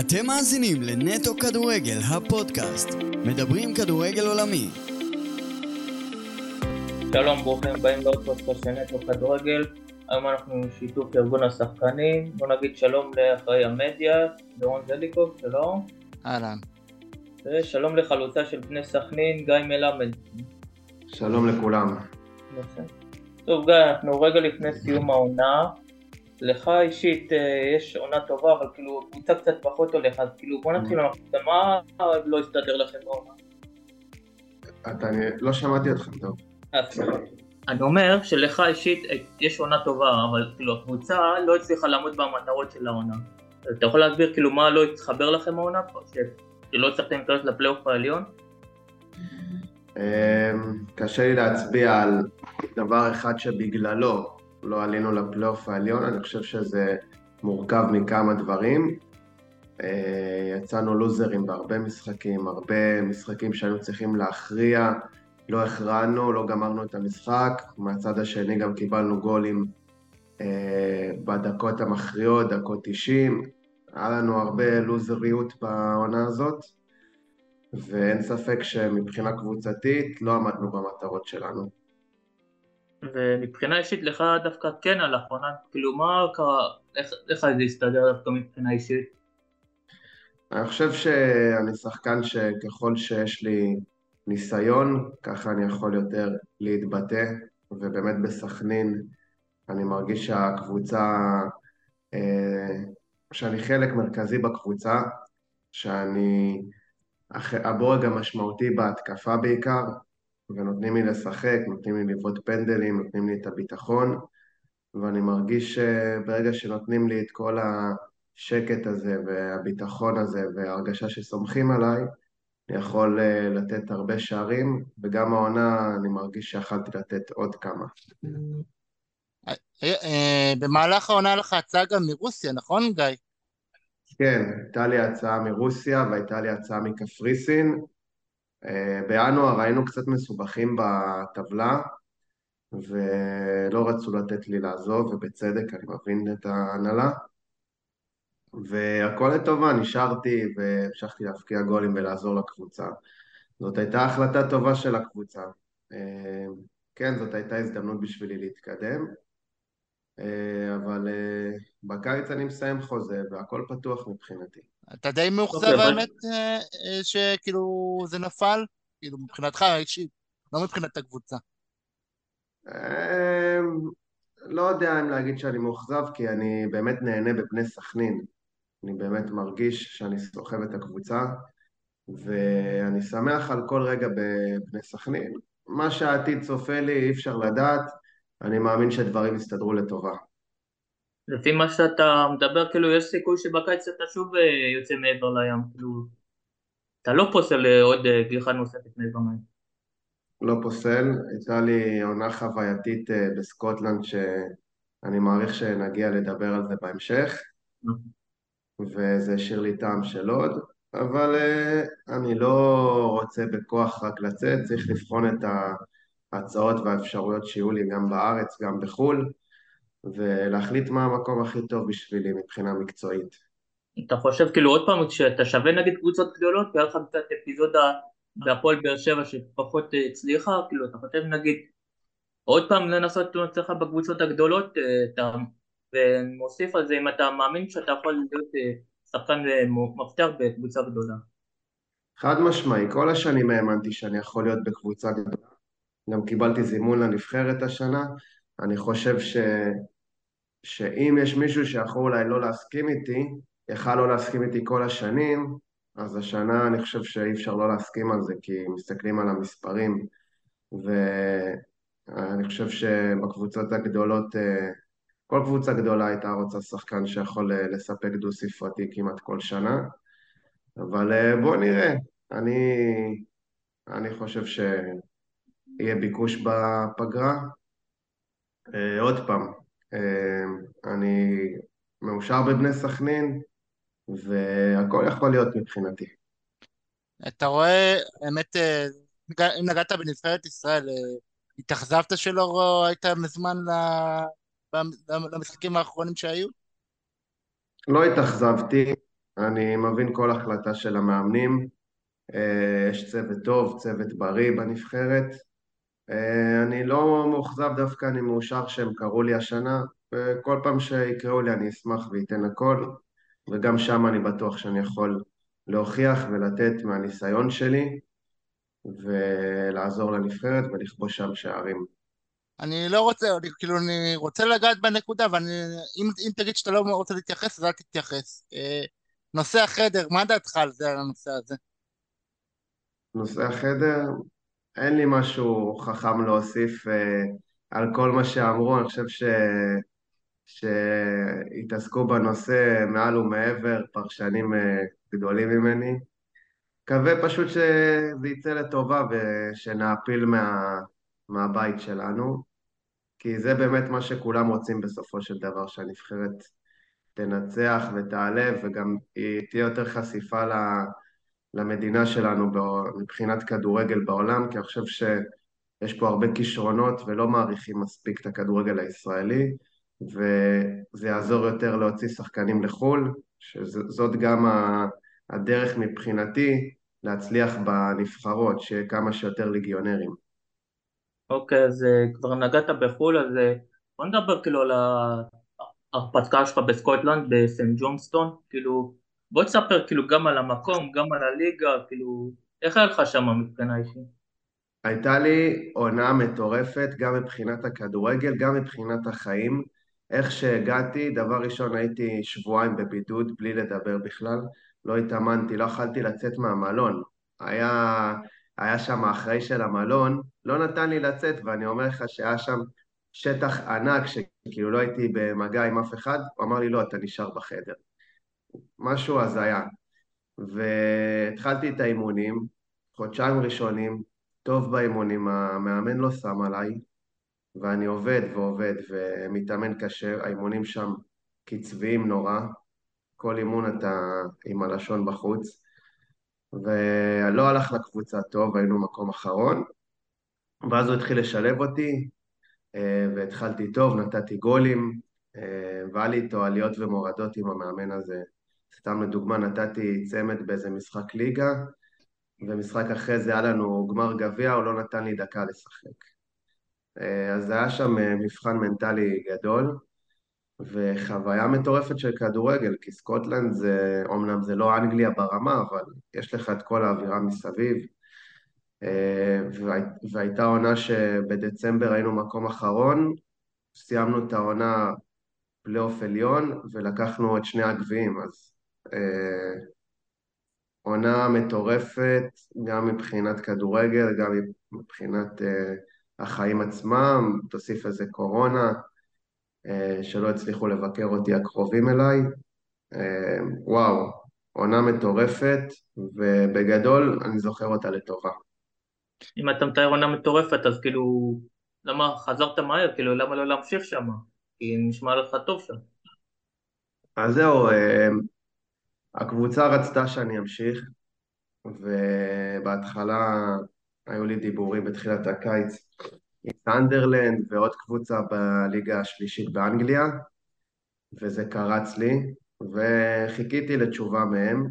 אתם מאזינים לנטו כדורגל, הפודקאסט. מדברים כדורגל עולמי. שלום, ברוכים הבאים לעוד פודקאסט של נטו כדורגל. היום אנחנו עם שיתוף ארגון השחקנים. בוא נגיד שלום לאחראי המדיה, דורון זליקוב, שלום. אהלן. ושלום לחלוצה של בני סכנין, גיא מלמד. שלום לכולם. טוב גיא, אנחנו רגע לפני סיום העונה. לך אישית אה, יש עונה טובה, אבל כאילו קבוצה קצת פחות הולך, אז כאילו בוא נתחיל מהקבוצה, מה לא הסתדר לכם בעונה? אתה, אני לא שמעתי אותך טוב. אה, אני אומר שלך אישית אה, יש עונה טובה, אבל כאילו הקבוצה לא הצליחה לעמוד במטרות של העונה. אתה יכול להסביר כאילו מה לא התחבר לכם העונה? שלא הצלחתם להיכנס לפלייאוף העליון? אמ, קשה לי להצביע על דבר אחד שבגללו לא עלינו לפלייאוף העליון, אני חושב שזה מורכב מכמה דברים. אה, יצאנו לוזרים בהרבה משחקים, הרבה משחקים שהיינו צריכים להכריע, לא הכרענו, לא גמרנו את המשחק, מהצד השני גם קיבלנו גולים אה, בדקות המכריעות, דקות 90, היה לנו הרבה לוזריות בעונה הזאת, ואין ספק שמבחינה קבוצתית לא עמדנו במטרות שלנו. ומבחינה אישית לך דווקא כן הלך עונה, כאילו מה קרה, איך, איך זה הסתדר דווקא מבחינה אישית? אני חושב שאני שחקן שככל שיש לי ניסיון, ככה אני יכול יותר להתבטא, ובאמת בסכנין אני מרגיש שהקבוצה, אה, שאני חלק מרכזי בקבוצה, שאני הבורג המשמעותי בהתקפה בעיקר, ונותנים לי לשחק, נותנים לי לבעוט פנדלים, נותנים לי את הביטחון, ואני מרגיש שברגע שנותנים לי את כל השקט הזה והביטחון הזה וההרגשה שסומכים עליי, אני יכול אה, לתת הרבה שערים, וגם העונה אני מרגיש שיכלתי לתת עוד כמה. אה, אה, במהלך העונה לך הצעה גם מרוסיה, נכון גיא? כן, הייתה לי הצעה מרוסיה והייתה לי הצעה מקפריסין. אה, בינואר היינו קצת מסובכים בטבלה ולא רצו לתת לי לעזוב, ובצדק, אני מבין את ההנהלה. והכל לטובה, נשארתי והמשכתי להפקיע גולים ולעזור לקבוצה. זאת הייתה החלטה טובה של הקבוצה. אה, כן, זאת הייתה הזדמנות בשבילי להתקדם, אה, אבל בקיץ אני מסיים חוזה והכל פתוח מבחינתי. אתה די מאוכזב אוקיי, האמת אה, אה, שכאילו זה נפל? כאילו מבחינתך אישית, לא מבחינת הקבוצה. אמ, לא יודע אם להגיד שאני מאוכזב, כי אני באמת נהנה בבני סכנין. אני באמת מרגיש שאני סוחב את הקבוצה, ואני שמח על כל רגע בבני סכנין. מה שהעתיד צופה לי אי אפשר לדעת, אני מאמין שדברים יסתדרו לטובה. לפי מה שאתה מדבר, כאילו יש סיכוי שבקיץ אתה שוב אה, יוצא מעבר לים, כאילו, אתה לא פוסל אה, עוד אה, גיחה נוספת מעבר לים. לא פוסל, הייתה לי עונה חווייתית בסקוטלנד שאני מעריך שנגיע לדבר על זה בהמשך, וזה השאיר לי טעם של עוד, אבל אני לא רוצה בכוח רק לצאת, צריך לבחון את ההצעות והאפשרויות שיהיו לי גם בארץ, גם בחו"ל. ולהחליט מה המקום הכי טוב בשבילי מבחינה מקצועית. אתה חושב כאילו עוד פעם שאתה שווה נגיד קבוצות גדולות והיה לך קצת אפיזודה בהפועל באר שבע שפחות אה, הצליחה, כאילו אתה חושב נגיד עוד פעם לנסות עצמך בקבוצות הגדולות אה, אתה, ומוסיף על זה אם אתה מאמין שאתה יכול להיות אה, שחקן מפתח בקבוצה גדולה. חד משמעי, כל השנים האמנתי שאני יכול להיות בקבוצה גדולה, גם קיבלתי זימון לנבחרת השנה, אני חושב ש... שאם יש מישהו שיכול אולי לא להסכים איתי, יכל לא להסכים איתי כל השנים, אז השנה אני חושב שאי אפשר לא להסכים על זה, כי מסתכלים על המספרים, ואני חושב שבקבוצות הגדולות, אה, כל קבוצה גדולה הייתה רוצה שחקן שיכול אה, לספק דו-ספרתי כמעט כל שנה, אבל אה, בואו נראה. אני, אני חושב שיהיה ביקוש בפגרה. עוד פעם, אני מאושר בבני סכנין, והכל יכול להיות מבחינתי. אתה רואה, האמת, אה, אם נגעת בנבחרת ישראל, אה, התאכזבת שלא היית מזמן למשחקים האחרונים שהיו? לא התאכזבתי, אני מבין כל החלטה של המאמנים. אה, יש צוות טוב, צוות בריא בנבחרת. אה, אני לא מאוכזב דווקא, אני מאושר שהם קראו לי השנה, וכל פעם שיקראו לי אני אשמח ואתן הכל, וגם שם אני בטוח שאני יכול להוכיח ולתת מהניסיון שלי, ולעזור לנבחרת ולכבוש שם שערים. אני לא רוצה, אני, כאילו, אני רוצה לגעת בנקודה, ואם אם תגיד שאתה לא רוצה להתייחס, אז אל תתייחס. אה, נושא החדר, מה דעתך על זה, על הנושא הזה? נושא החדר, אין לי משהו חכם להוסיף אה, על כל מה שאמרו, אני חושב ש... שהתעסקו בנושא מעל ומעבר, פרשנים אה, גדולים ממני. מקווה פשוט שזה יצא לטובה ושנעפיל מה... מהבית שלנו, כי זה באמת מה שכולם רוצים בסופו של דבר, שהנבחרת תנצח ותעלה וגם תהיה יותר חשיפה למדינה שלנו מבחינת כדורגל בעולם, כי אני חושב שיש פה הרבה כישרונות ולא מעריכים מספיק את הכדורגל הישראלי, וזה יעזור יותר להוציא שחקנים לחו"ל, שזאת גם הדרך מבחינתי להצליח בנבחרות, שיהיה כמה שיותר ליגיונרים. אוקיי, אז אה, כבר נגעת בחו"ל, אז אה, בוא נדבר כאילו על ההרפתקה שלך בסקוטלנד, בסנט ג'ונסטון, כאילו, בוא תספר כאילו גם על המקום, גם על הליגה, כאילו, איך היה לך שם מבחינה אישית? הייתה לי עונה מטורפת, גם מבחינת הכדורגל, גם מבחינת החיים. איך שהגעתי, דבר ראשון הייתי שבועיים בבידוד, בלי לדבר בכלל. לא התאמנתי, לא יכלתי לצאת מהמלון. היה, היה שם האחראי של המלון, לא נתן לי לצאת, ואני אומר לך שהיה שם שטח ענק, שכאילו לא הייתי במגע עם אף אחד, הוא אמר לי, לא, אתה נשאר בחדר. משהו הזיה. והתחלתי את האימונים, חודשיים ראשונים, טוב באימונים, המאמן לא שם עליי, ואני עובד ועובד ומתאמן קשה, האימונים שם קצביים נורא, כל אימון אתה עם הלשון בחוץ, ולא הלך לקבוצה טוב, היינו מקום אחרון, ואז הוא התחיל לשלב אותי, אה, והתחלתי טוב, נתתי גולים, אה, והיה לי איתו עליות ומורדות עם המאמן הזה. סתם לדוגמה, נתתי צמד באיזה משחק ליגה, ומשחק אחרי זה היה לנו גמר גביע, הוא לא נתן לי דקה לשחק. אה, אז היה שם מבחן מנטלי גדול, וחוויה מטורפת של כדורגל, כי סקוטלנד זה, אומנם זה לא אנגליה ברמה, אבל יש לך את כל האווירה מסביב. אה, והייתה עונה שבדצמבר היינו מקום אחרון, סיימנו את העונה פלייאוף עליון ולקחנו את שני הגביעים, אז אה, עונה מטורפת, גם מבחינת כדורגל, גם מבחינת אה, החיים עצמם, תוסיף לזה קורונה, שלא הצליחו לבקר אותי הקרובים אליי. וואו, עונה מטורפת, ובגדול אני זוכר אותה לטובה. אם אתה מתאר עונה מטורפת, אז כאילו, למה חזרת מהר? כאילו, למה לא להמשיך שם? כי נשמע לך טוב שם. אז זהו, אה, הקבוצה רצתה שאני אמשיך, ובהתחלה היו לי דיבורים בתחילת הקיץ עם סנדרלנד ועוד קבוצה בליגה השלישית באנגליה, וזה קרץ לי, וחיכיתי לתשובה מהם,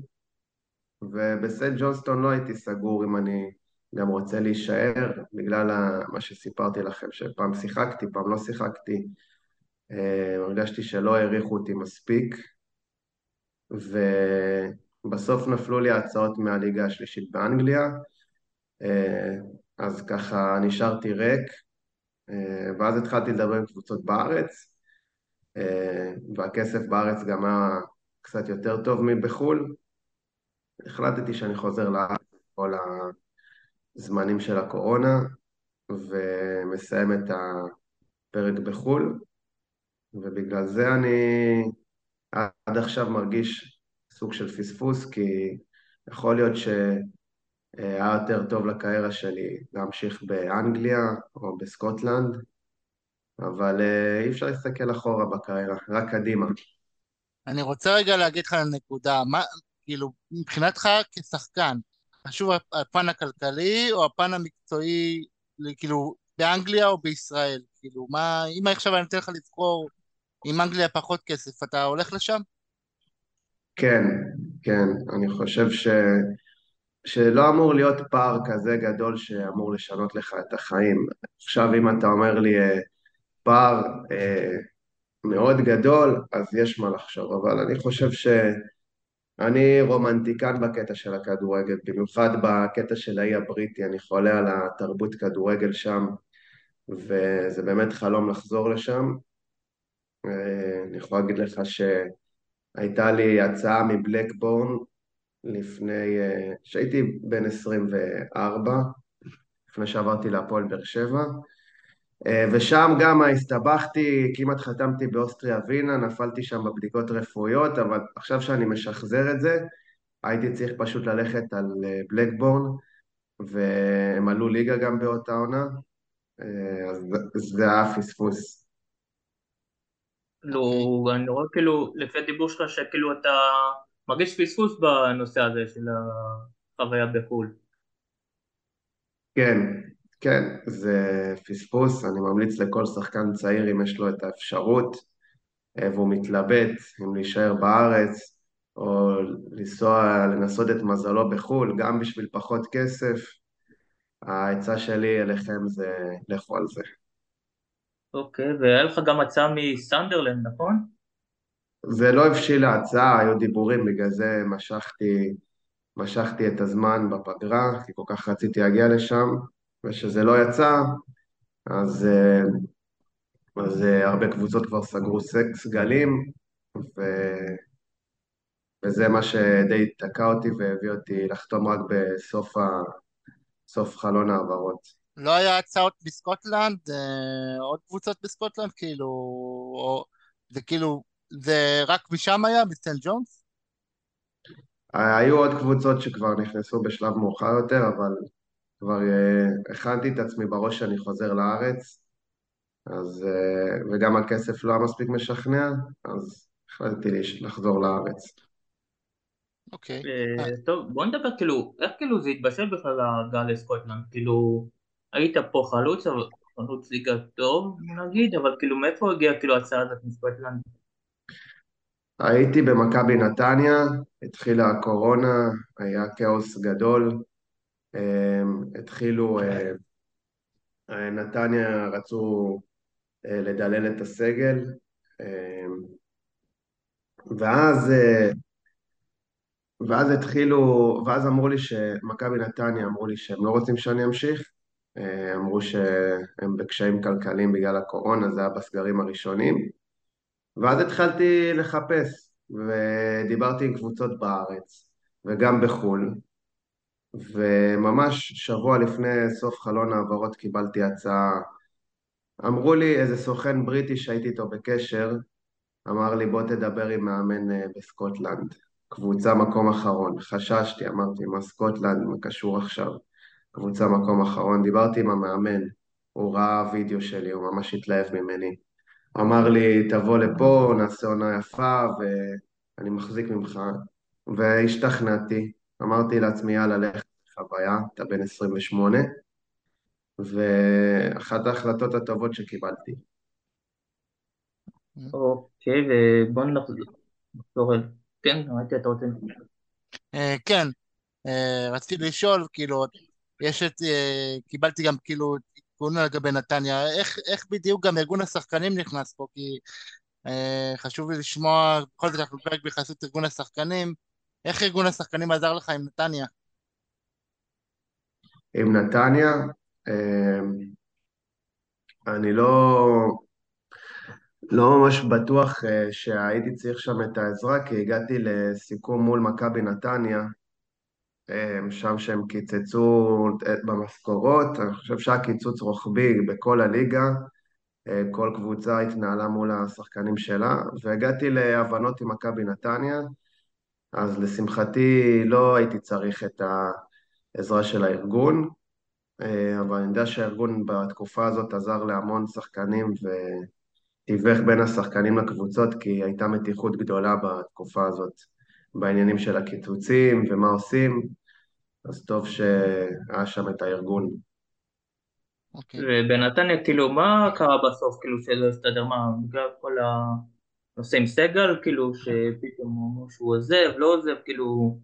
ובסנט ג'ונסטון לא הייתי סגור אם אני גם רוצה להישאר, בגלל מה שסיפרתי לכם, שפעם שיחקתי, פעם לא שיחקתי. אה, הרגשתי שלא העריכו אותי מספיק, ובסוף נפלו לי הצעות מהליגה השלישית באנגליה, אה, אז ככה נשארתי ריק, אה, ואז התחלתי לדבר עם קבוצות בארץ, והכסף בארץ גם היה קצת יותר טוב מבחו"ל. החלטתי שאני חוזר לארץ כל ה... זמנים של הקורונה ומסיים את הפרק בחו"ל ובגלל זה אני עד עכשיו מרגיש סוג של פספוס כי יכול להיות שהיה יותר טוב לקריירה שלי להמשיך באנגליה או בסקוטלנד אבל אה, אי אפשר להסתכל אחורה בקריירה, רק קדימה. אני רוצה רגע להגיד לך על נקודה, מה, כאילו, מבחינתך כשחקן, חשוב הפן הכלכלי או הפן המקצועי, כאילו, באנגליה או בישראל? כאילו, מה, אם עכשיו אני אתן לך לבחור עם אנגליה פחות כסף, אתה הולך לשם? כן, כן, אני חושב ש... שלא אמור להיות פער כזה גדול שאמור לשנות לך את החיים. עכשיו אם אתה אומר לי אה, פער אה, מאוד גדול, אז יש מה לחשוב, אבל אני חושב שאני רומנטיקן בקטע של הכדורגל, במיוחד בקטע של האי הבריטי, אני חולה על התרבות כדורגל שם, וזה באמת חלום לחזור לשם. אה, אני יכול להגיד לך שהייתה לי הצעה מבלקבורן לפני, אה, שהייתי בן 24, לפני שעברתי להפועל באר שבע, אה, ושם גם הסתבכתי, כמעט חתמתי באוסטריה ווינה, נפלתי שם בבדיקות רפואיות, אבל עכשיו שאני משחזר את זה, הייתי צריך פשוט ללכת על בלקבורן, והם עלו ליגה גם באותה עונה, אז זה היה פספוס. כאילו, אני רואה כאילו, לפי הדיבור שלך, שכאילו אתה מרגיש פספוס בנושא הזה של החוויה בחו"ל. כן, כן, זה פספוס, אני ממליץ לכל שחקן צעיר אם יש לו את האפשרות אה, והוא מתלבט אם להישאר בארץ או לנסוע, לנסות את מזלו בחו"ל, גם בשביל פחות כסף, העצה שלי אליכם זה לכו על זה. אוקיי, והיה לך גם הצעה מסנדרלנד, נכון? זה לא הבשיל להצעה, היו דיבורים, בגלל זה משכתי, משכתי את הזמן בפגרה, כי כל כך רציתי להגיע לשם, וכשזה לא יצא, אז, אה, אז אה, הרבה קבוצות כבר סגרו סגלים, ו... וזה מה שדי תקע אותי והביא אותי לחתום רק בסוף ה... חלון העברות. לא היה הצעות בסקוטלנד, אה, עוד קבוצות בסקוטלנד, כאילו, או, זה כאילו, זה רק משם היה, מסטנט ג'ונס? היו עוד קבוצות שכבר נכנסו בשלב מאוחר יותר, אבל כבר uh, הכנתי את עצמי בראש שאני חוזר לארץ, אז, uh, וגם הכסף לא היה מספיק משכנע, אז החלטתי לחזור לארץ. אוקיי. אה, טוב, בוא נדבר כאילו, איך כאילו זה התבשל בכלל ההגעה לסקוטלנד? כאילו, היית פה חלוץ, אבל חלוץ ליגה טוב נגיד, אבל כאילו מאיפה הגיעה כאילו ההצעה הזאת מסקוטלנד? הייתי במכבי נתניה, התחילה הקורונה, היה כאוס גדול, אמ, התחילו, אה, אה, נתניה רצו אה, לדלל את הסגל, אמ, ואז, ואז התחילו, ואז אמרו לי שמכבי נתניה אמרו לי שהם לא רוצים שאני אמשיך, אמרו שהם בקשיים כלכליים בגלל הקורונה, זה היה בסגרים הראשונים, ואז התחלתי לחפש, ודיברתי עם קבוצות בארץ וגם בחו"ל, וממש שבוע לפני סוף חלון העברות קיבלתי הצעה. אמרו לי איזה סוכן בריטי שהייתי איתו בקשר, אמר לי בוא תדבר עם מאמן אה, בסקוטלנד, קבוצה מקום אחרון. חששתי, אמרתי מה סקוטלנד, מה קשור עכשיו? קבוצה מקום אחרון. דיברתי עם המאמן, הוא ראה וידאו שלי, הוא ממש התלהב ממני. אמר לי, תבוא לפה, נעשה עונה יפה, ואני מחזיק ממך. והשתכנעתי, אמרתי לעצמי, יאללה, לך חוויה, אתה בן 28, ואחת ההחלטות הטובות שקיבלתי. אוקיי, ובוא נחזור אל... כן, ראיתי אתה רוצה... אה, כן, אה, רציתי לשאול, כאילו, יש את... אה, קיבלתי גם כאילו עדכון לגבי נתניה, איך, איך בדיוק גם ארגון השחקנים נכנס פה, כי אה, חשוב לי לשמוע, בכל זאת אנחנו פרק בחסות ארגון השחקנים, איך ארגון השחקנים עזר לך עם נתניה? עם נתניה, אה, אני לא, לא ממש בטוח שהייתי צריך שם את העזרה, כי הגעתי לסיכום מול מכבי נתניה, שם שהם קיצצו במשכורות, אני חושב שהיה קיצוץ רוחבי בכל הליגה, כל קבוצה התנהלה מול השחקנים שלה, והגעתי להבנות עם מכבי נתניה, אז לשמחתי לא הייתי צריך את העזרה של הארגון, אבל אני יודע שהארגון בתקופה הזאת עזר להמון שחקנים ותיווך בין השחקנים לקבוצות, כי הייתה מתיחות גדולה בתקופה הזאת. בעניינים של הקיצוצים ומה עושים, אז טוב שהיה שם את הארגון. Okay. אוקיי. ובנתניה, כאילו, מה קרה בסוף, כאילו, שלא הסתדר, מה, בגלל כל נושא עם סגל, כאילו, שפתאום אמרו שהוא עוזב, לא עוזב, כאילו,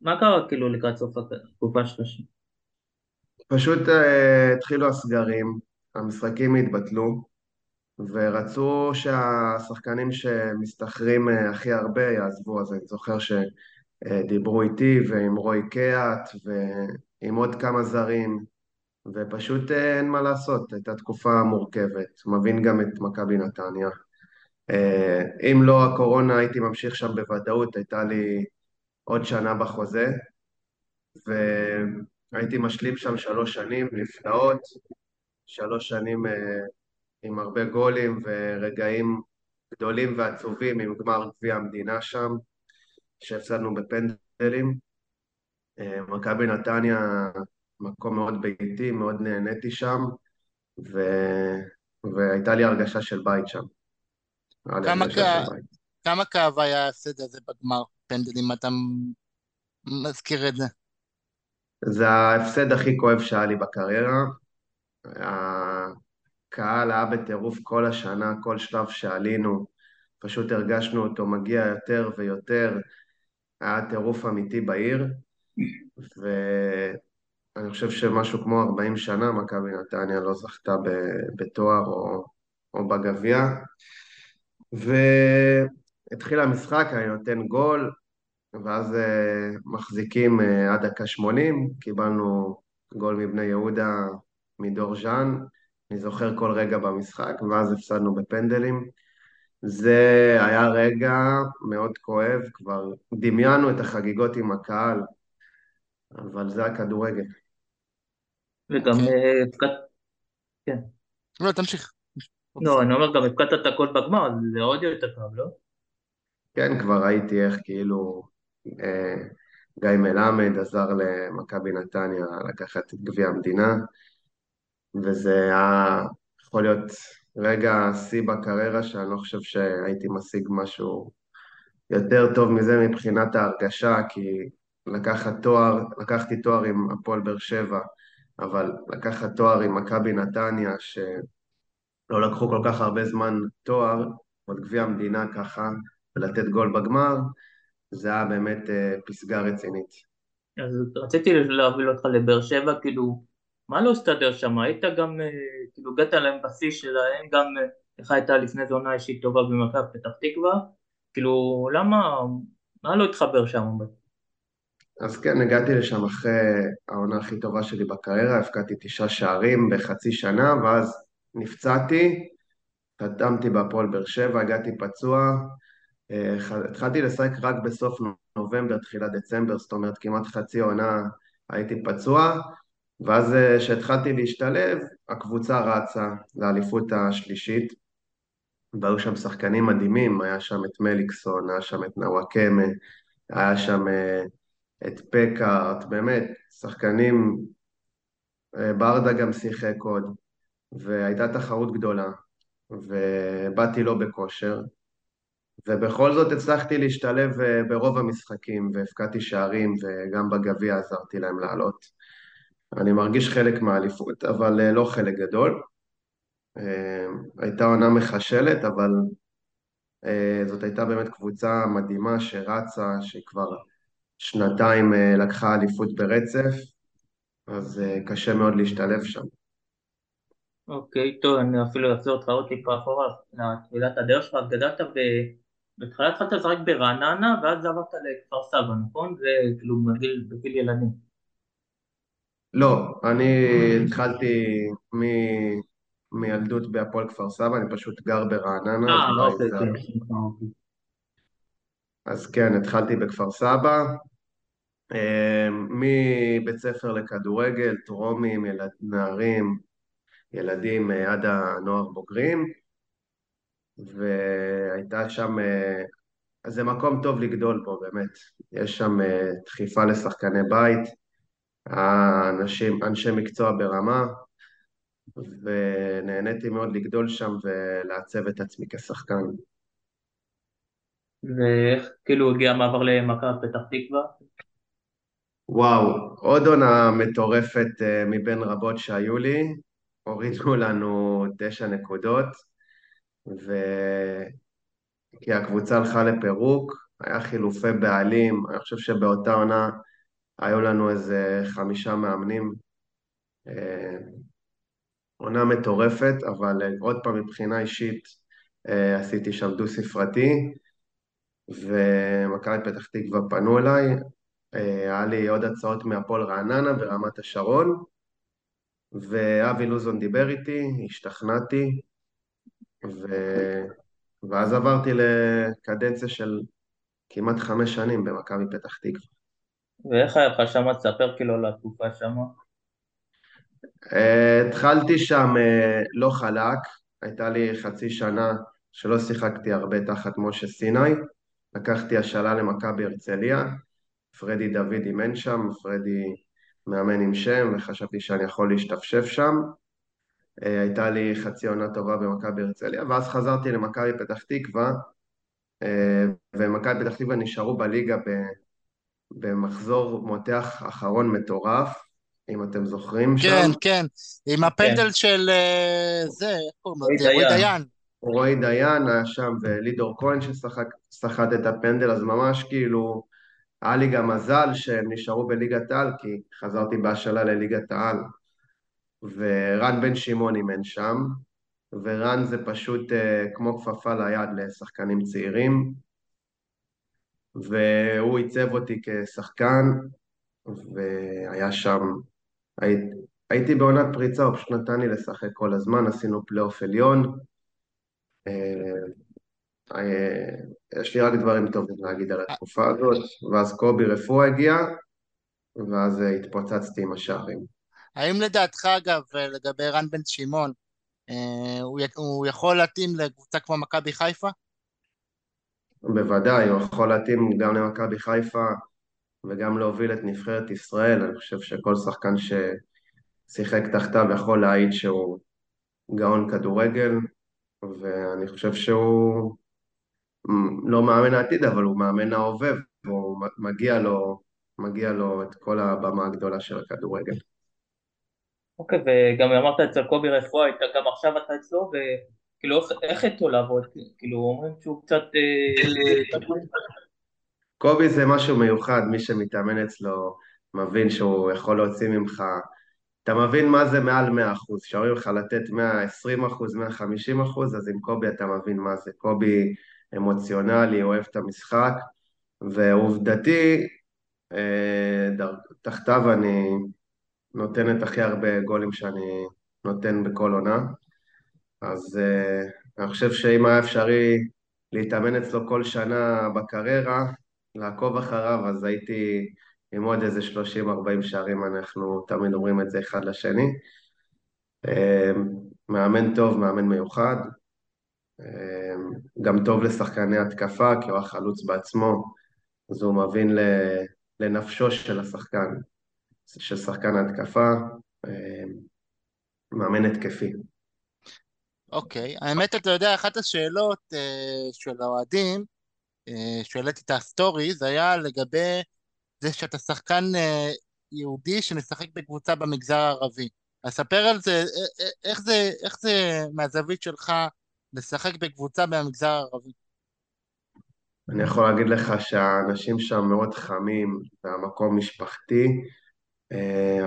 מה קרה כאילו לקראת סוף התקופה שלך? פשוט uh, התחילו הסגרים, המשחקים התבטלו, ורצו שהשחקנים שמשתכרים uh, הכי הרבה יעזבו, אז אני זוכר שדיברו איתי ועם רוי קיאט ועם עוד כמה זרים, ופשוט uh, אין מה לעשות, הייתה תקופה מורכבת, מבין גם את מכבי נתניה. Uh, אם לא הקורונה הייתי ממשיך שם בוודאות, הייתה לי עוד שנה בחוזה, והייתי משלים שם שלוש שנים נפלאות, שלוש שנים אה, עם הרבה גולים ורגעים גדולים ועצובים עם גמר גביע המדינה שם, שהפסדנו בפנדלים. אה, מכבי נתניה, מקום מאוד ביתי, מאוד נהניתי שם, ו... והייתה לי הרגשה של בית שם. כמה, כ... כמה כאב היה ההפסד הזה בגמר פנדלים? אתה מזכיר את זה. זה ההפסד הכי כואב שהיה לי בקריירה. הקהל היה בטירוף כל השנה, כל שלב שעלינו, פשוט הרגשנו אותו מגיע יותר ויותר, היה טירוף אמיתי בעיר, ואני חושב שמשהו כמו 40 שנה מכבי נתניה לא זכתה בתואר או, או בגביע. והתחיל המשחק, אני נותן גול, ואז uh, מחזיקים uh, עד דקה 80, קיבלנו גול מבני יהודה מדור ז'אן, אני זוכר כל רגע במשחק, ואז הפסדנו בפנדלים. זה היה רגע מאוד כואב, כבר דמיינו את החגיגות עם הקהל, אבל זה הכדורגל. וגם. הפקדת... כן. לא, תמשיך. לא, אני אומר, גם הפקדת את הכל בגמר, זה עוד יותר טוב, לא? כן, כבר ראיתי איך כאילו אה, גיא מלמד עזר למכבי נתניה לקחת את גביע המדינה, וזה היה יכול להיות רגע שיא בקריירה שאני לא חושב שהייתי משיג משהו יותר טוב מזה מבחינת ההרגשה, כי לקחת תואר, לקחתי תואר עם הפועל באר שבע, אבל לקחת תואר עם מכבי נתניה, שלא לקחו כל כך הרבה זמן תואר, עוד גביע המדינה ככה, ולתת גול בגמר, זה היה באמת uh, פסגה רצינית. אז רציתי להוביל אותך לבאר שבע, כאילו, מה לא הסתדר שם? היית גם, uh, כאילו, הגעת להם בשיא שלהם, גם uh, איך הייתה לפני זה עונה אישית טובה במכבי פתח תקווה, כאילו, למה, מה לא התחבר שם? אז כן, הגעתי לשם אחרי העונה הכי טובה שלי בקריירה, הפקדתי תשעה שערים בחצי שנה, ואז נפצעתי, חתמתי בהפועל באר שבע, הגעתי פצוע, אה, התחלתי לשחק רק בסוף נובמבר, תחילת דצמבר, זאת אומרת כמעט חצי עונה הייתי פצוע, ואז אה, כשהתחלתי להשתלב, הקבוצה רצה לאליפות השלישית, והיו שם שחקנים מדהימים, היה שם את מליקסון, היה שם את נוואקמה, היה שם אה, את פקארט, באמת, שחקנים, ברדה גם שיחק עוד, והייתה תחרות גדולה, ובאתי לא בכושר, ובכל זאת הצלחתי להשתלב אה, ברוב המשחקים והפקדתי שערים וגם בגביע עזרתי להם לעלות. אני מרגיש חלק מהאליפות, אבל אה, לא חלק גדול. אה, הייתה עונה מחשלת, אבל זאת הייתה באמת קבוצה מדהימה שרצה, שכבר שנתיים לקחה אליפות ברצף, אז קשה מאוד להשתלב שם. אוקיי, טוב, אני אפילו אחזור אותך עוד טיפה אחורה, לתחילת הדרך שלך, גדלת ב... בהתחלה התחלת לשחק ברעננה ואז עברת לכפר סבא, נכון? זה כאילו בגיל ילדים. לא, אני התחלתי מ... מילדות בהפועל כפר סבא, אני פשוט גר ברעננה. אה, אוקיי, כן. אוקיי. אז כן, התחלתי בכפר סבא, אמ, מבית ספר לכדורגל, טרומים, ילד, נערים, ילדים אה, עד הנוער בוגרים, והייתה שם, אה, זה מקום טוב לגדול בו באמת, יש שם דחיפה לשחקני בית, האנשים, אנשי מקצוע ברמה, ונהניתי מאוד לגדול שם ולעצב את עצמי כשחקן. ואיך כאילו הגיע המעבר למכבי פתח תקווה? וואו, עוד עונה מטורפת uh, מבין רבות שהיו לי, הורידו לנו תשע נקודות, כי הקבוצה הלכה לפירוק, היה חילופי בעלים, אני חושב שבאותה עונה היו לנו איזה חמישה מאמנים. אה, עונה מטורפת, אבל אה, עוד פעם מבחינה אישית אה, עשיתי שם דו-ספרתי, ומכבי פתח תקווה פנו אליי, היה לי עוד הצעות מהפועל רעננה ברמת השרון, ואבי לוזון דיבר איתי, השתכנעתי, ו... ואז עברתי לקדנציה של כמעט חמש שנים במכבי פתח תקווה. ואיך היה לך שם? תספר כאילו על התקופה שם. Uh, התחלתי שם uh, לא חלק, הייתה לי חצי שנה שלא שיחקתי הרבה תחת משה סיני, לקחתי השאלה למכבי הרצליה, פרדי דוד אימן שם, פרדי מאמן עם שם, וחשבתי שאני יכול להשתפשף שם. Uh, הייתה לי חצי עונה טובה במכבי הרצליה, ואז חזרתי למכבי פתח תקווה, ומכבי פתח תקווה נשארו בליגה במחזור מותח אחרון מטורף, אם אתם זוכרים כן, שם. כן, כן, עם הפנדל כן. של זה, איך קוראים לו? רועי דיין. רועי דיין היה שם, ולידור כהן שסחט את הפנדל, אז ממש כאילו, היה לי גם מזל שהם נשארו בליגת העל, כי חזרתי בהשאלה לליגת העל. ורן בן שמעון אימן שם, ורן זה פשוט uh, כמו כפפה ליד לשחקנים צעירים, והוא עיצב אותי כשחקן, והיה שם, היית, הייתי בעונת פריצה, הוא פשוט נתן לי לשחק כל הזמן, עשינו פלייאוף עליון. אה, אה, יש לי רק דברים טובים להגיד על התקופה הזאת, ואז קובי רפואה הגיע, ואז התפוצצתי עם השערים. האם לדעתך, אגב, לגבי רן בן שמעון, אה, הוא יכול להתאים לקבוצה כמו מכבי חיפה? בוודאי, הוא יכול להתאים גם למכבי חיפה וגם להוביל את נבחרת ישראל. אני חושב שכל שחקן ששיחק תחתיו יכול להעיד שהוא גאון כדורגל, ואני חושב שהוא לא מאמן העתיד, אבל הוא מאמן ההווה, והוא מגיע לו, מגיע לו את כל הבמה הגדולה של הכדורגל. אוקיי, וגם אמרת אצל קובי רפואה, גם עכשיו אתה אצלו, כאילו, איך איתו לעבוד? כאילו, אומרים שהוא קצת... אה, קובי זה משהו מיוחד, מי שמתאמן אצלו מבין שהוא יכול להוציא ממך... אתה מבין מה זה מעל 100%, שאומרים לך לתת 120%, 150%, אז עם קובי אתה מבין מה זה. קובי אמוציונלי, אוהב את המשחק, ועובדתי, אה, תחתיו אני נותן את הכי הרבה גולים שאני נותן בכל עונה. אז uh, אני חושב שאם היה אפשרי להתאמן אצלו כל שנה בקריירה, לעקוב אחריו, אז הייתי עם עוד איזה 30-40 שערים, אנחנו תמיד אומרים את זה אחד לשני. Uh, מאמן טוב, מאמן מיוחד, uh, גם טוב לשחקני התקפה, כי הוא החלוץ בעצמו, אז הוא מבין לנפשו של השחקן, של שחקן ההתקפה, מאמן התקפי. אוקיי, okay. האמת, אתה יודע, אחת השאלות uh, של האוהדים, uh, שהעליתי את הסטורי, זה היה לגבי זה שאתה שחקן uh, יהודי שמשחק בקבוצה במגזר הערבי. אז ספר על זה, איך זה, איך זה מהזווית שלך לשחק בקבוצה במגזר הערבי? אני יכול להגיד לך שהאנשים שם מאוד חמים, והמקום משפחתי.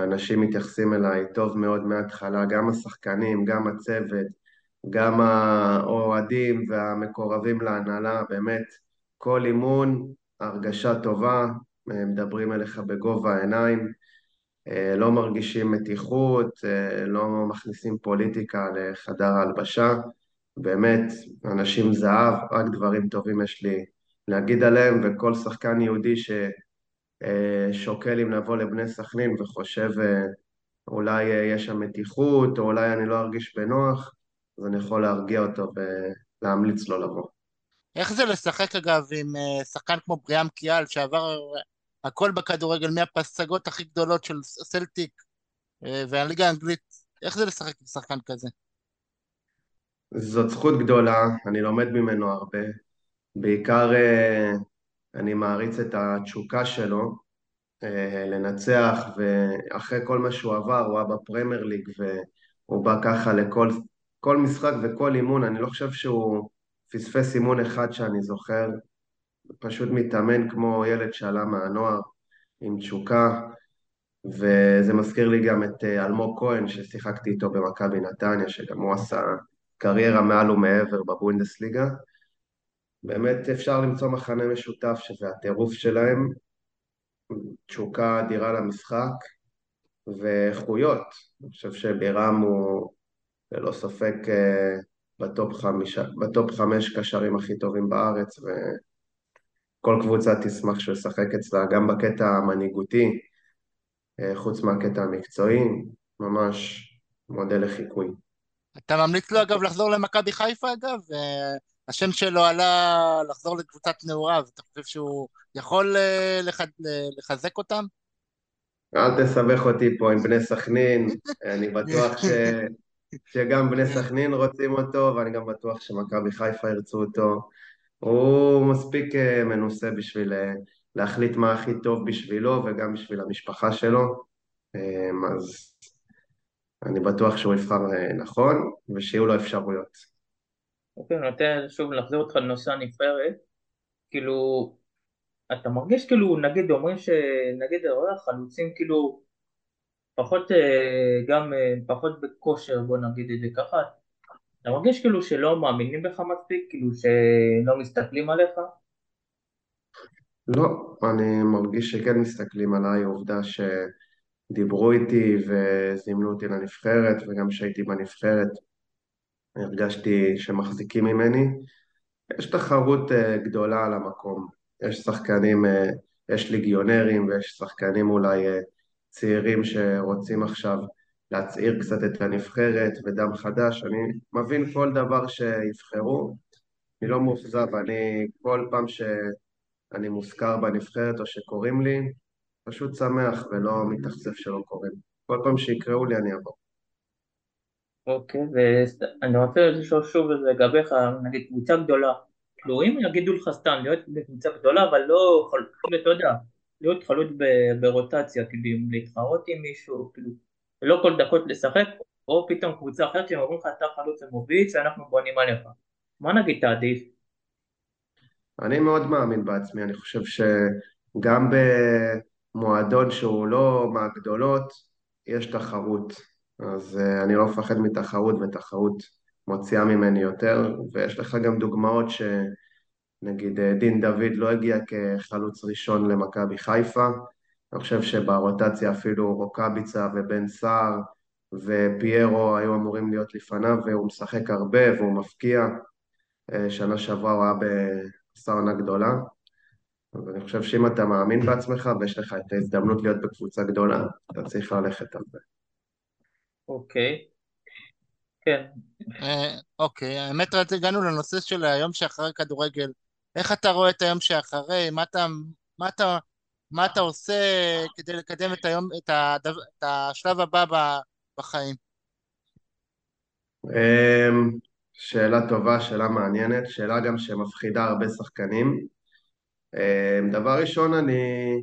אנשים מתייחסים אליי טוב מאוד מההתחלה, גם השחקנים, גם הצוות. גם האוהדים והמקורבים להנהלה, באמת, כל אימון, הרגשה טובה, מדברים אליך בגובה העיניים, אה, לא מרגישים מתיחות, אה, לא מכניסים פוליטיקה לחדר ההלבשה, באמת, אנשים זהב, רק דברים טובים יש לי להגיד עליהם, וכל שחקן יהודי ששוקל אם לבוא לבני סכנין וחושב אולי יש שם מתיחות, או אולי אני לא ארגיש בנוח, אז אני יכול להרגיע אותו ולהמליץ לו לבוא. איך זה לשחק אגב עם אה, שחקן כמו בריאם קיאל שעבר הכל בכדורגל מהפסגות הכי גדולות של סלטיק אה, והליגה האנגלית, איך זה לשחק עם שחקן כזה? זאת זכות גדולה, אני לומד ממנו הרבה. בעיקר אה, אני מעריץ את התשוקה שלו לנצח, ואחרי כל מה שהוא עבר, הוא היה בפרמייר ליג והוא בא ככה לכל כל משחק וכל אימון, אני לא חושב שהוא פספס אימון אחד שאני זוכר, פשוט מתאמן כמו ילד שעלה מהנוער, עם תשוקה, וזה מזכיר לי גם את אה, אלמוג כהן, ששיחקתי איתו במכבי נתניה, שגם הוא עשה קריירה מעל ומעבר בבונדסליגה. באמת אפשר למצוא מכנה משותף, שזה הטירוף שלהם, תשוקה אדירה למשחק, ואיכויות. אני חושב שבירם הוא ללא ספק אה, בטופ, חמישה, בטופ חמש קשרים הכי טובים בארץ, וכל קבוצה תשמח שהוא ישחק אצלה, גם בקטע המנהיגותי, אה, חוץ מהקטע המקצועי, ממש מודל לחיקוי. אתה ממליץ לו אגב לחזור למכבי חיפה אגב? השם שלו עלה לחזור לקבוצת נעוריו, אתה חושב שהוא יכול אה, לח... לחזק אותם? אל תסבך אותי פה עם בני סכנין, אני בטוח ש... שגם בני סכנין רוצים אותו, ואני גם בטוח שמכבי חיפה ירצו אותו. הוא מספיק אה, מנוסה בשביל אה, להחליט מה הכי טוב בשבילו וגם בשביל המשפחה שלו, אז אני בטוח שהוא יבחר נכון ושיהיו לו אפשרויות. אוקיי, אני רוצה שוב להחזיר אותך לנושא הנבחרת, כאילו, אתה מרגיש כאילו, נגיד אומרים שנגיד החלוצים כאילו פחות אה, גם אה, פחות בכושר בוא נגיד את זה ככה, אתה מרגיש כאילו שלא מאמינים בך מספיק, כאילו שלא מסתכלים עליך? לא, אני מרגיש שכן מסתכלים עליי, עובדה שדיברו איתי וזימנו אותי לנבחרת וגם כשהייתי בנבחרת הרגשתי שמחזיקים ממני. יש תחרות אה, גדולה על המקום, יש שחקנים, יש ליגיונרים ויש שחקנים אולי צעירים שרוצים עכשיו להצעיר קצת את הנבחרת ודם חדש, אני מבין כל דבר שיבחרו, אני לא מאוכזב, אני כל פעם שאני מוזכר בנבחרת או שקוראים לי, פשוט שמח ולא מתאכזב שלא קוראים. כל פעם שיקראו לי אני אבוא. אוקיי, ואני רוצה לשאול שוב לגביך, נגיד קבוצה גדולה, אם יגידו לך סתם להיות בקבוצה גדולה, אבל לא, כאילו אתה יודע, להיות חלוץ ברוטציה, כאילו להתחרות עם מישהו, כאילו, ולא כל דקות לשחק, או פתאום קבוצה אחרת שהם אומרים לך אתה חלוץ ומוביץ ואנחנו בונים עליך, מה נגיד תעדיף? אני מאוד מאמין בעצמי, אני חושב שגם במועדון שהוא לא מהגדולות, יש תחרות. אז uh, אני לא מפחד מתחרות, ותחרות מוציאה ממני יותר, ויש לך גם דוגמאות שנגיד uh, דין דוד לא הגיע כחלוץ ראשון למכבי חיפה, אני חושב שברוטציה אפילו רוקאביצה ובן סער ופיירו היו אמורים להיות לפניו, והוא משחק הרבה והוא מפקיע. Uh, שנה שעברה הוא היה בעשה עונה גדולה. אז אני חושב שאם אתה מאמין בעצמך ויש לך את ההזדמנות להיות בקבוצה גדולה, אתה צריך ללכת על זה. אוקיי. כן. אה, אוקיי, האמת הגענו לנושא של היום שאחרי כדורגל. איך אתה רואה את היום שאחרי? מה אתה, מה אתה, מה אתה עושה כדי לקדם את היום, את, הדו, את השלב הבא בחיים? אמ, שאלה טובה, שאלה מעניינת, שאלה גם שמפחידה הרבה שחקנים. אמ, דבר ראשון, אני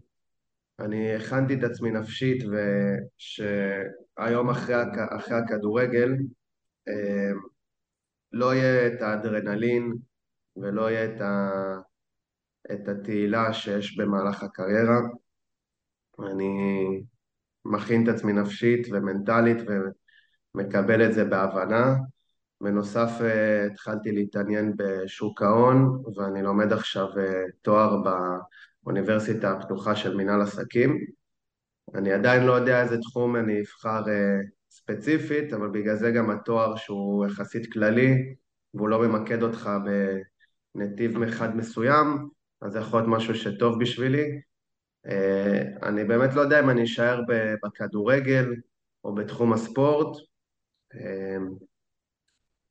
אני הכנתי את עצמי נפשית ושהיום אחרי, אחרי הכדורגל אה, לא יהיה את האדרנלין ולא יהיה את, ה, את התהילה שיש במהלך הקריירה. אני מכין את עצמי נפשית ומנטלית ומקבל את זה בהבנה. בנוסף אה, התחלתי להתעניין בשוק ההון ואני לומד עכשיו אה, תואר ב... אוניברסיטה הפתוחה של מינהל עסקים. אני עדיין לא יודע איזה תחום אני אבחר uh, ספציפית, אבל בגלל זה גם התואר שהוא יחסית כללי, והוא לא ממקד אותך בנתיב אחד מסוים, אז זה יכול להיות משהו שטוב בשבילי. Uh, אני באמת לא יודע אם אני אשאר בכדורגל או בתחום הספורט, uh,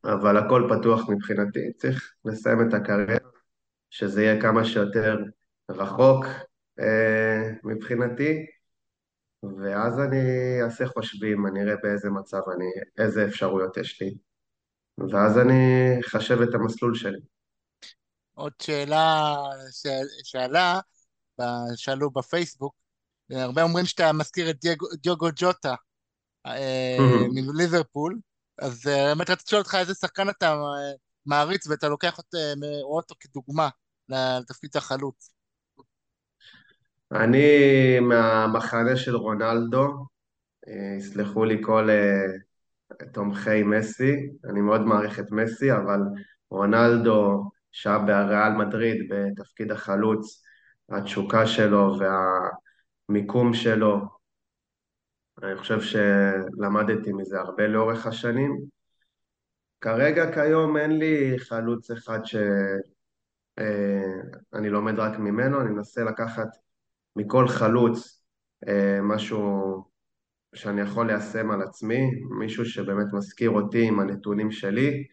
אבל הכל פתוח מבחינתי. צריך לסיים את הקריירה, שזה יהיה כמה שיותר רחוק אה, מבחינתי, ואז אני אעשה חושבים, אני אראה באיזה מצב אני, איזה אפשרויות יש לי, ואז אני אחשב את המסלול שלי. עוד שאלה שעלה, שאלו בפייסבוק, הרבה אומרים שאתה מזכיר את דיוגו ג'וטה אה, מליברפול, אז אה, באמת רציתי לשאול אותך איזה שחקן אתה מעריץ ואתה לוקח אותו, כדוגמה לתפקיד החלוץ? אני מהמחנה של רונלדו, אה, יסלחו לי כל אה, תומכי מסי, אני מאוד מעריך את מסי, אבל רונלדו שהיה בריאל מדריד בתפקיד החלוץ, התשוקה שלו והמיקום שלו, אני חושב שלמדתי מזה הרבה לאורך השנים. כרגע, כיום, אין לי חלוץ אחד שאני אה, לומד רק ממנו, אני מנסה לקחת מכל חלוץ אה, משהו שאני יכול ליישם על עצמי, מישהו שבאמת מזכיר אותי עם הנתונים שלי,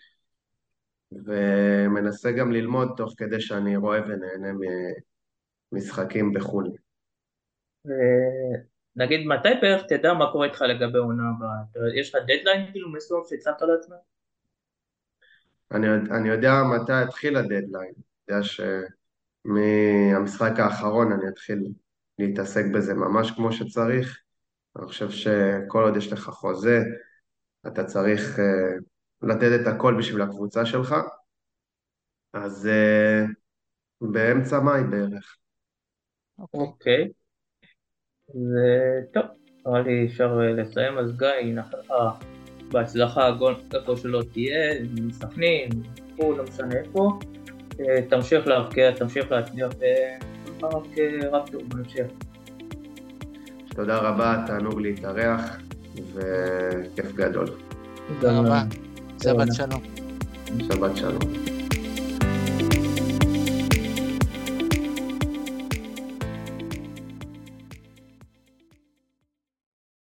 ומנסה גם ללמוד תוך כדי שאני רואה ונהנה ממשחקים בחו"ל. נגיד, מתי בערך תדע מה קורה איתך לגבי עונה הבאה? יש לך דדליין כאילו מסוים שהצבת לעצמך? אני, אני יודע מתי יתחיל הדדליין. אני יודע שמהמשחק האחרון אני אתחיל להתעסק בזה ממש כמו שצריך. אני חושב שכל עוד יש לך חוזה, אתה צריך uh, לתת את הכל בשביל הקבוצה שלך. אז uh, באמצע מאי בערך. אוקיי. Okay. וטוב, נראה לי אפשר אה, לסיים, אז גיא, נאחל לך בהצלחה, איפה שלא תהיה, מסכנין, פה, לא משנה איפה, אה, תמשיך להבקיע, תמשיך להצליח, ורק אה, רק טוב בהמשך. תודה רבה, תענוג להתארח, וכיף גדול. תודה רבה. שבת שלום. שבת שלום.